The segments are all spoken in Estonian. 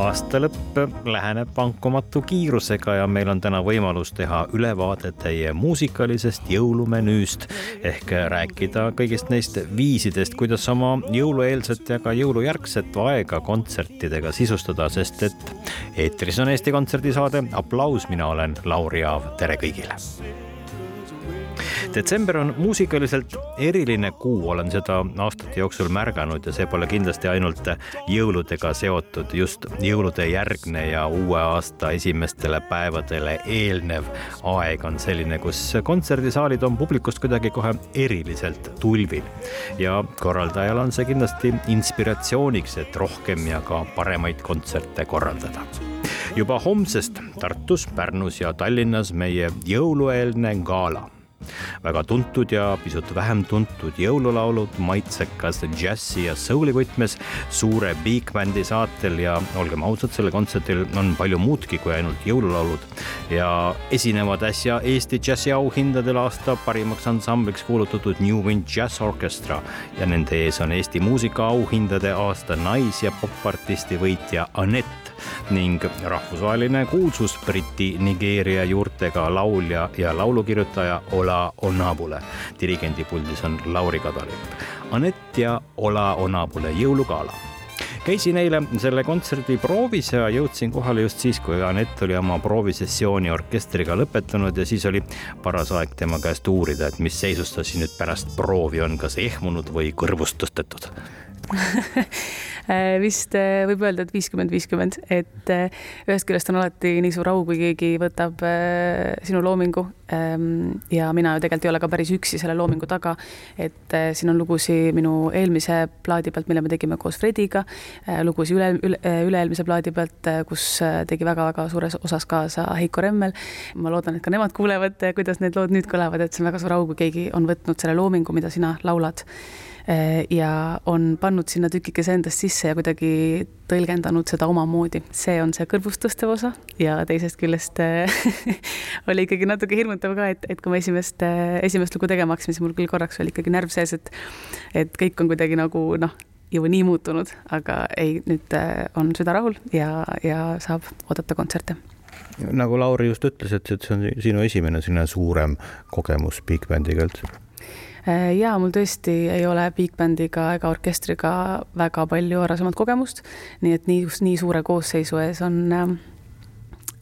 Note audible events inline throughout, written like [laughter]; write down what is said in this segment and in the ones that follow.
aasta lõpp läheneb vankumatu kiirusega ja meil on täna võimalus teha ülevaade teie muusikalisest jõulumenüüst ehk rääkida kõigist neist viisidest, kuidas oma jõulueelset ja ka jõulujärgset aega kontsertidega sisustada, sest et eetris on Eesti Kontserdi saade Applaus, mina olen Lauri Aav, tere kõigile detsember on muusikaliselt eriline kuu, olen seda aastate jooksul märganud ja see pole kindlasti ainult jõuludega seotud, just jõulude järgne ja uue aasta esimestele päevadele eelnev aeg on selline, kus kontserdisaalid on publikust kuidagi kohe eriliselt tulvil. ja korraldajal on see kindlasti inspiratsiooniks, et rohkem ja ka paremaid kontserte korraldada. Juba homsest Tartus, Pärnus ja Tallinnas meie jõulueelne gala väga tuntud ja pisut vähem tuntud jõululaulud maitsekas džässi ja souli võtmes suure big bändi saatel ja olgem ausad, sellel kontserdil on palju muudki kui ainult jõululaulud. Ja esinevad äsja Eesti džässiauhindadel aasta parimaks ansambliks kuulutatud New Wind Jazz Orchestra ja nende ees on Eesti muusikaauhindade aasta nais- ja popartisti võitja Anett ning rahvusvaheline kuulsus Briti Nigeeria juurtega laulja ja laulukirjutaja Ola Onabule. dirigendi puldis on Lauri Kadalipp. Anett ja Ola Onabule jõulugala käisin eile selle kontserdi proovis ja jõudsin kohale just siis, kui Anett oli oma proovisessiooni orkestriga lõpetanud ja siis oli paras aeg tema käest uurida, et mis seisus ta siis nüüd pärast proovi on, kas ehmunud või kõrvust tõstetud Äh, [laughs] vist äh, võib öelda, et viiskümmend, viiskümmend, et äh, ühest küljest on alati nii suur au, kui keegi võtab sinu loomingu. Ähm, ja mina ju tegelikult ei ole ka päris üksi selle loomingu taga. et siin on lugusid minu eelmise plaadi pealt, mille me tegime koos Frediga, lugusid üle, üle, üle-eelmise plaadi pealt, kus tegi väga-väga suures osas kaasa Heiko Remmel. ma loodan, et ka nemad kuulevad, kuidas need lood nüüd kõlavad, et see on väga suur au, kui keegi on võtnud selle loomingu, mida sina laulad ja on pannud sinna tükikese endast sisse ja kuidagi tõlgendanud seda omamoodi. see on see kõrvust tõstev osa ja teisest küljest äh, [laughs] oli ikkagi natuke hirmutav ka, et, et kui ma esimest, äh, esimest lugu tegema hakkasin, siis mul küll korraks oli ikkagi närv sees, et et kõik on kuidagi nagu noh, juba nii muutunud, aga ei, nüüd on süda rahul ja, ja saab oodata kontserte nagu Lauri just ütles, et, et see on sinu esimene selline suurem kogemus Big Bandiga üldse Äh, ja mul tõesti ei ole big band'iga ega orkestriga väga palju varasemat kogemust, nii et nii, nii suure koosseisu ees on äh,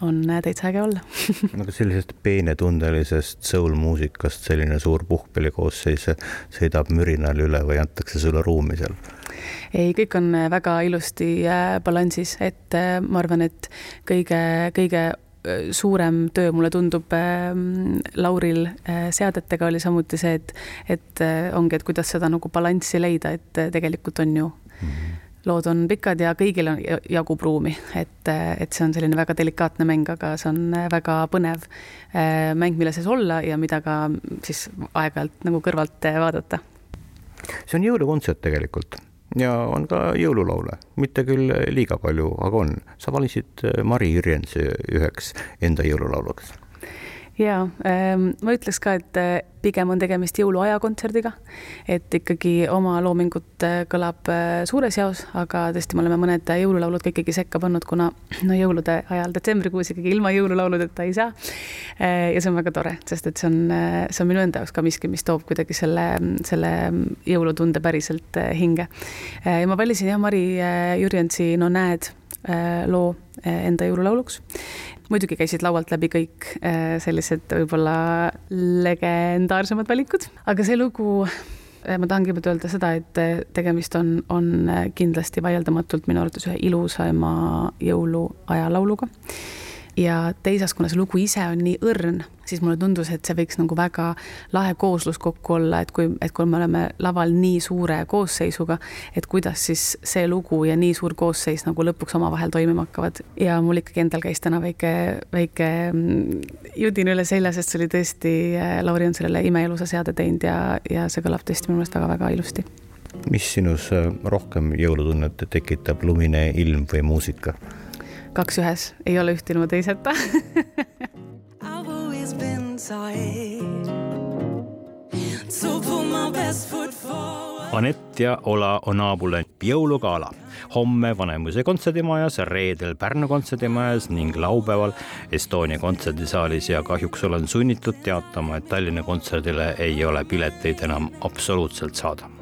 on täitsa äge olla [laughs] aga sellisest peenetundelisest soul-muusikast selline suur puhkpillikoosseis sõidab mürinal üle või antakse sulle ruumi seal? ei, kõik on väga ilusti äh, balansis, et ma arvan, et kõige, kõige Äh, suurem töö, mulle tundub äh, Lauril äh, seadetega oli samuti see, et, et ongi, et kuidas seda nagu balanssi leida, et tegelikult on ju mm -hmm. lood on pikad ja kõigil on, jagub ruumi, et, et see on selline väga delikaatne mäng, aga see on väga põnev mäng, mille sees olla ja mida ka siis aeg-ajalt nagu kõrvalt vaadata. see on jõulukontsert tegelikult ja on ka jõululaule, mitte küll liiga palju, aga on. sa valisid äh, Mari Jürjensi üheks enda jõululauluks. Ja ähm, ma ütleks ka, et äh, pigem on tegemist jõuluaja kontserdiga. et ikkagi oma loomingut äh, kõlab äh, suures jaos, aga tõesti, me oleme mõned jõululaulud ka ikkagi sekka pannud, kuna no jõulude ajal detsembrikuus ikkagi ilma jõululauludeta ei saa. Ja see on väga tore, sest et see on, see on minu enda jaoks ka miski, mis toob kuidagi selle, selle jõulutunde päriselt hinge. ja ma valisin jah, Mari Jürjensi No näed loo enda jõululauluks muidugi käisid laualt läbi kõik äh, sellised võib-olla legendaarsemad valikud, aga see lugu äh, ma tahan kõigepealt öelda seda, et äh, tegemist on, on kindlasti vaieldamatult minu arvates ühe ilusaima jõuluaja lauluga. Ja teisalt, kuna see lugu ise on nii õrn, siis mulle tundus, et see võiks nagu väga lahe kooslus kokku olla, et kui, et kui me oleme laval nii suure koosseisuga, et kuidas siis see lugu ja nii suur koosseis nagu lõpuks omavahel toimima hakkavad. ja mul ikkagi endal käis täna väike, väike mm, judin üle selja, sest see oli tõesti, äh, Lauri on sellele imeilusa seade teinud ja, ja see kõlab tõesti minu meelest väga-väga ilusti. mis sinus äh, rohkem jõulutunnet tekitab, lumine ilm või muusika? Kaks ühes, ei ole üht ilma teiseta. Anett ja Ola on Aabule jõulugala. homme Vanemuise kontserdimajas, reedel Pärnu kontserdimajas ning laupäeval Estonia kontserdisaalis ja kahjuks olen sunnitud teatama, et Tallinna kontserdile ei ole pileteid enam absoluutselt saada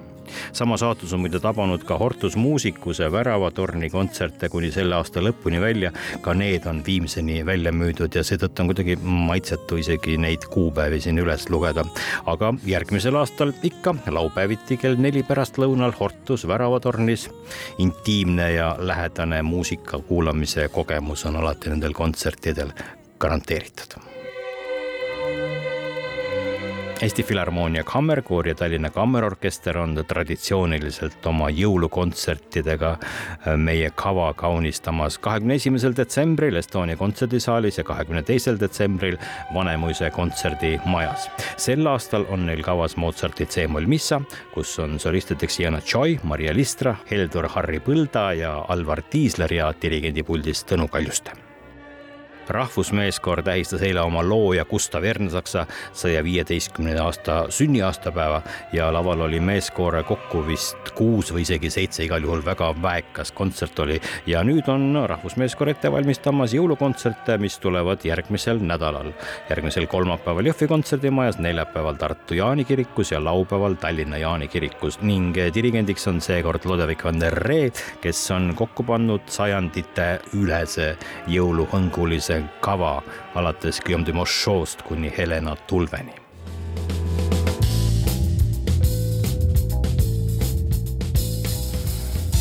sama saatus on muide tabanud ka Hortus Musicuse Väravatorni kontserte kuni selle aasta lõpuni välja. ka need on viimseni välja müüdud ja seetõttu on kuidagi maitsetu isegi neid kuupäevi siin üles lugeda. aga järgmisel aastal ikka laupäeviti kell neli pärastlõunal Hortus Väravatornis. intiimne ja lähedane muusika kuulamise kogemus on alati nendel kontsertidel garanteeritud Eesti Filharmoonia Kammerkoor ja Tallinna Kammerorkester on traditsiooniliselt oma jõulukontsertidega äh, meie kava kaunistamas kahekümne esimesel detsembril Estonia kontserdisaalis ja kahekümne teisel detsembril Vanemuise kontserdimajas. sel aastal on neil kavas Mozarti C-moll missa, kus on solistideks Jana Choi, Maria Listra, Heldur Harri Põlda ja Alvar Tiisler ja dirigendi puldis Tõnu Kaljuste rahvusmeeskoor tähistas eile oma looja Gustav Ernsaksa saja viieteistkümnenda aasta sünniaastapäeva ja laval oli meeskoore kokku vist kuus või isegi seitse, igal juhul väga väekas kontsert oli. ja nüüd on rahvusmeeskoor ette valmistamas jõulukontserte, mis tulevad järgmisel nädalal. järgmisel kolmapäeval Jõhvi kontserdimajas, neljapäeval Tartu Jaani kirikus ja laupäeval Tallinna Jaani kirikus ning dirigendiks on seekord Lodevik van der Ree, kes on kokku pannud sajandite ülese jõuluhõngulise kava alates Guillaume de Mochot'st kuni Helena Tulveni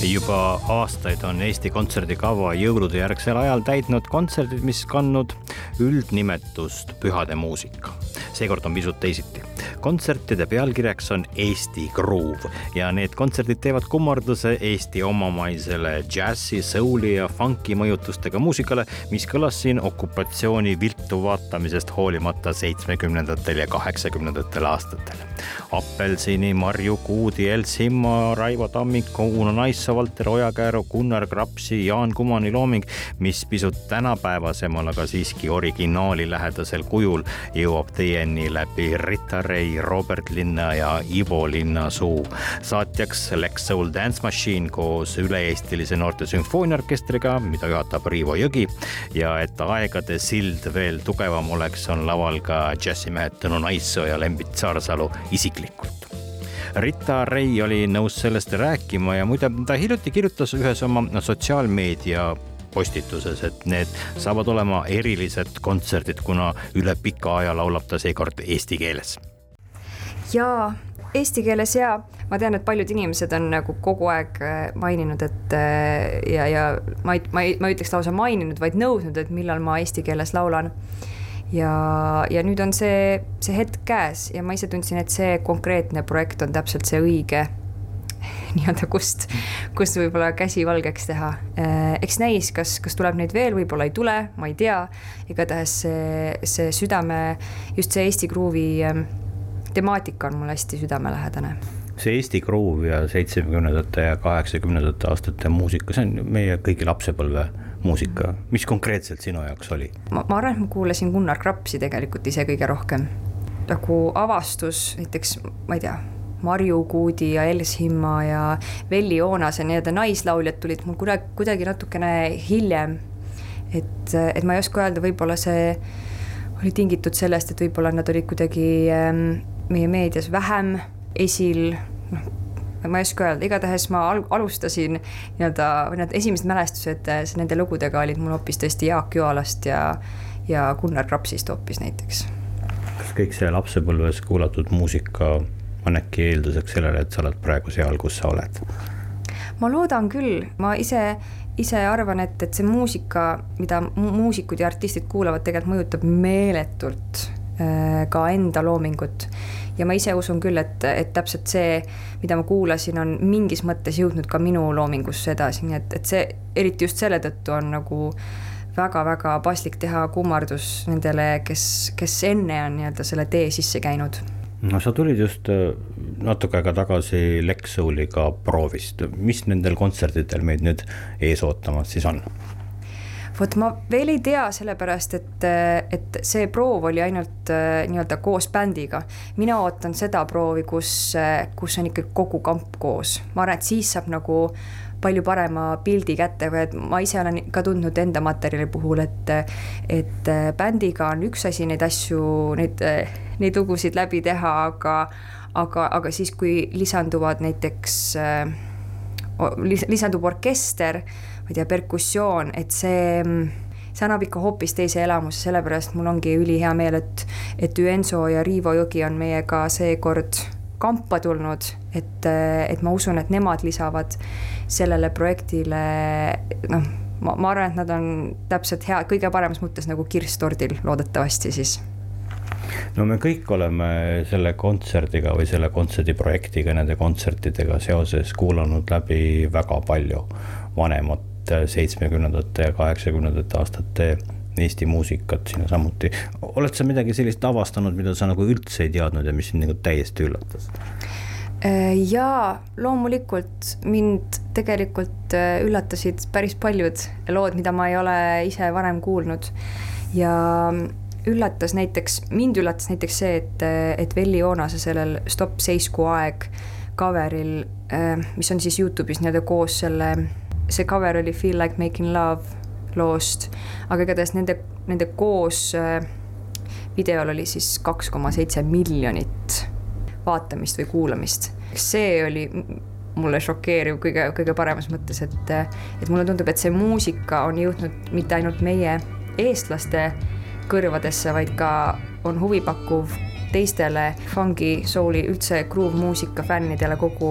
juba aastaid on Eesti Kontserdikava jõulude järgsel ajal täitnud kontserdid, mis kandnud üldnimetust pühade muusika. seekord on pisut teisiti kontsertide pealkirjaks on Eesti Groove ja need kontserdid teevad kummarduse Eesti omamaisele džässi, souli ja funki mõjutustega muusikale, mis kõlas siin okupatsiooni viltu vaatamisest hoolimata seitsmekümnendatel ja kaheksakümnendatel aastatel. Appelsini, Marju Kuudi, Els Himmo, Raivo Tammiku, Uno Naissa, Valter Ojakääru, Gunnar Krapsi, Jaan Kumani looming, mis pisut tänapäevasemal, aga siiski originaali lähedasel kujul jõuab teieni läbi Rita Ray Ray, Robert Linna ja Ivo Linnasuu. saatjaks Lex Soul Dance Machine koos üle-eestilise noorte sümfooniaorkestriga, mida juhatab Riivo Jõgi. Ja et aegade sild veel tugevam oleks, on laval ka džässimehed Tõnu Naissoo ja Lembit Saarsalu isiklikult. Rita Ray oli nõus sellest rääkima ja muide, ta hiljuti kirjutas ühes oma sotsiaalmeedia postituses, et need saavad olema erilised kontserdid, kuna üle pika aja laulab ta seekord eesti keeles jaa, eesti keeles ja ma tean, et paljud inimesed on nagu kogu aeg äh, maininud, et äh, ja, ja ma ei, ma ei, ma ei ütleks lausa maininud, vaid nõudnud, et millal ma eesti keeles laulan. ja, ja nüüd on see, see hetk käes ja ma ise tundsin, et see konkreetne projekt on täpselt see õige [laughs] nii-öelda, kust, kust võib-olla käsi valgeks teha. Äh, eks näis, kas, kas tuleb neid veel, võib-olla ei tule, ma ei tea. igatahes see, see südame, just see Eesti Groove'i ähm, temaatika on mulle hästi südamelähedane see Eesti Groove ja seitsmekümnendate ja kaheksakümnendate aastate muusika, see on meie kõigi lapsepõlve muusika, mis konkreetselt sinu jaoks oli? ma, ma arvan, et ma kuulasin Gunnar Krapsi tegelikult ise kõige rohkem. nagu avastus näiteks, ma ei tea, Marju Kuudi ja Els Himma ja Velli Oonase nii-öelda naislauljad tulid mul kuidagi, kuidagi natukene hiljem. et, et ma ei oska öelda, võib-olla see oli tingitud sellest, et võib-olla nad olid kuidagi ähm, meie meedias vähem esil, noh, ma ei oska öelda, igatahes ma al-, alustasin nii-öelda, need esimesed mälestused äh, nende lugudega olid mul hoopis tõesti Jaak Joalast ja, ja Gunnar Krapsist hoopis näiteks. kas kõik see lapsepõlves kuulatud muusika on äkki eelduseks sellele, et sa oled praegu seal, kus sa oled? ma loodan küll, ma ise ise arvan, et, et see muusika, mida muusikud ja artistid kuulavad, tegelikult mõjutab meeletult ka enda loomingut. ja ma ise usun küll, et, et täpselt see, mida ma kuulasin, on mingis mõttes jõudnud ka minu loomingusse edasi, nii et, et see, eriti just selle tõttu on nagu väga-väga paslik teha kummardus nendele, kes, kes enne on nii-öelda selle tee sisse käinud no sa tulid just äh, natuke aega tagasi Lexouliga proovist, mis nendel kontsertidel meid nüüd ees ootamas siis on? Vot ma veel ei tea, sellepärast et, et see proov oli ainult äh, nii-öelda koos bändiga. mina ootan seda proovi, kus, kus on ikkagi kogu kamp koos, ma arvan, et siis saab nagu palju parema pildi kätte või et ma ise olen ka tundnud enda materjali puhul, et et bändiga on üks asi neid asju, neid, neid lugusid läbi teha, aga aga, aga siis, kui lisanduvad näiteks lisandub orkester, ma ei tea, perkussioon, et see see annab ikka hoopis teise elamuse, sellepärast mul ongi ülihea meel, et, et Üenso ja Riivo Jõgi on meiega seekord kampa tulnud, et, et ma usun, et nemad lisavad sellele projektile noh, ma, ma arvan, et nad on täpselt hea, kõige paremas mõttes nagu kirss tordil loodetavasti siis. No me kõik oleme selle kontserdiga või selle kontserdiprojektiga, nende kontsertidega seoses kuulanud läbi väga palju vanemat seitsmekümnendate ja kaheksakümnendate aastate Eesti muusikat sinna samuti. oled sa midagi sellist avastanud, mida sa nagu üldse ei teadnud ja mis sind nagu täiesti üllatas? Äh, jaa, loomulikult mind tegelikult äh, üllatasid päris paljud lood, mida ma ei ole ise varem kuulnud ja üllatas näiteks, mind üllatas näiteks see, et, et Velli Joonase sellel Stopp seisku aeg cover'il, äh, mis on siis Youtube'is nii-öelda koos selle, see cover oli Feel like making love loost, aga igatahes nende, nende koos äh, videol oli siis kaks koma seitse miljonit vaatamist või kuulamist. see oli mulle šokeeriv kõige, kõige paremas mõttes, et, et mulle tundub, et see muusika on jõudnud mitte ainult meie eestlaste kõrvadesse, vaid ka on huvipakkuv teistele fungi, soul'i, üldse groove muusika fännidele kogu,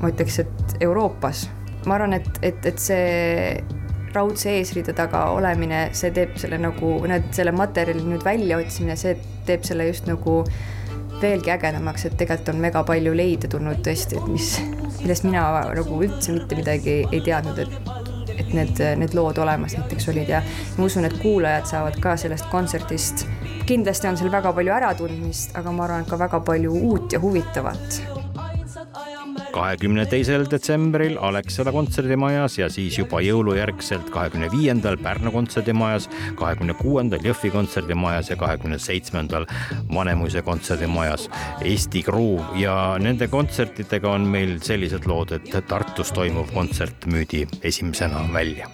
ma ütleks, et Euroopas. Ma arvan, et, et, et see raudse eesriide taga olemine, see teeb selle nagu, need, selle materjali nüüd väljaotsimine, see teeb selle just nagu veelgi ägedamaks, et tegelikult on väga palju leide tulnud tõesti, et mis, millest mina nagu üldse mitte midagi ei teadnud, et, et need, need lood olemas näiteks olid. Ja ma usun, et kuulajad saavad ka sellest kontserdist, kindlasti on seal väga palju äratundmist, aga ma arvan, et ka väga palju uut ja huvitavat kahekümne teisel detsembril Alexela kontserdimajas ja siis juba jõulujärgselt kahekümne viiendal Pärnu kontserdimajas, kahekümne kuuendal Jõhvi kontserdimajas ja kahekümne seitsmendal Vanemuise kontserdimajas. Eesti Groove ja nende kontsertidega on meil sellised lood, et Tartus toimuv kontsert müüdi esimesena välja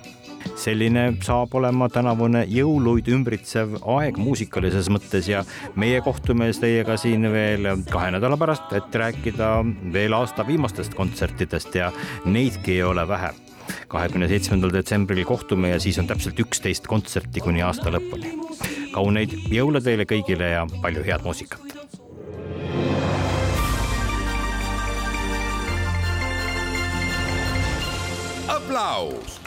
selline saab olema tänavune jõuluid ümbritsev aeg muusikalises mõttes ja meie kohtume teiega siin veel kahe nädala pärast, et rääkida veel aasta viimastest kontsertidest ja neidki ei ole vähe. kahekümne seitsmendal detsembril kohtume ja siis on täpselt üksteist kontserti kuni aasta lõpuni. kauneid jõule teile kõigile ja palju head muusikat. aplaus